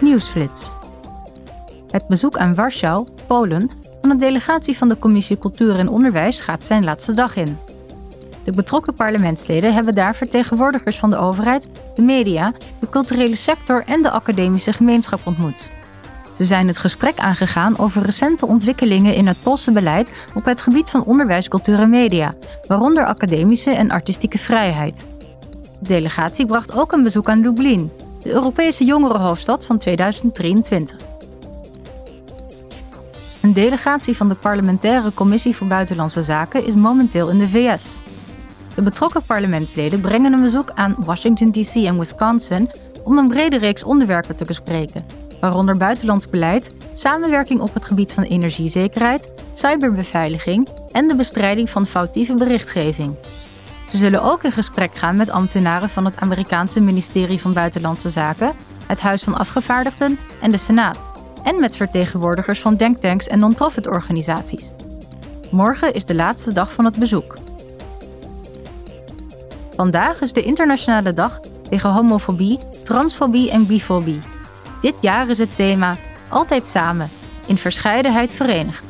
Nieuwsflits. Het bezoek aan Warschau, Polen, van een delegatie van de Commissie Cultuur en Onderwijs gaat zijn laatste dag in. De betrokken parlementsleden hebben daar vertegenwoordigers van de overheid, de media, de culturele sector en de academische gemeenschap ontmoet. Ze zijn het gesprek aangegaan over recente ontwikkelingen in het Poolse beleid op het gebied van onderwijs, cultuur en media, waaronder academische en artistieke vrijheid. De delegatie bracht ook een bezoek aan Lublin, de Europese jongerenhoofdstad van 2023. Een delegatie van de Parlementaire Commissie voor Buitenlandse Zaken is momenteel in de VS. De betrokken parlementsleden brengen een bezoek aan Washington, D.C. en Wisconsin om een brede reeks onderwerpen te bespreken, waaronder buitenlands beleid, samenwerking op het gebied van energiezekerheid, cyberbeveiliging en de bestrijding van foutieve berichtgeving. Ze zullen ook in gesprek gaan met ambtenaren van het Amerikaanse ministerie van Buitenlandse Zaken, het Huis van Afgevaardigden en de Senaat, en met vertegenwoordigers van denktanks en non-profit organisaties. Morgen is de laatste dag van het bezoek. Vandaag is de internationale dag tegen homofobie, transfobie en bifobie. Dit jaar is het thema Altijd samen, in verscheidenheid verenigd.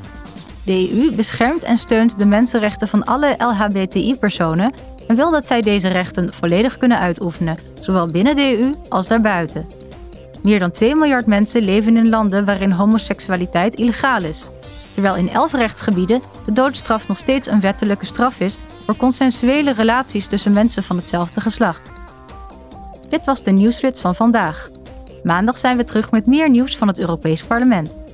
De EU beschermt en steunt de mensenrechten van alle LHBTI-personen en wil dat zij deze rechten volledig kunnen uitoefenen, zowel binnen de EU als daarbuiten. Meer dan 2 miljard mensen leven in landen waarin homoseksualiteit illegaal is, terwijl in 11 rechtsgebieden de doodstraf nog steeds een wettelijke straf is voor consensuele relaties tussen mensen van hetzelfde geslacht. Dit was de nieuwsflits van vandaag. Maandag zijn we terug met meer nieuws van het Europees Parlement.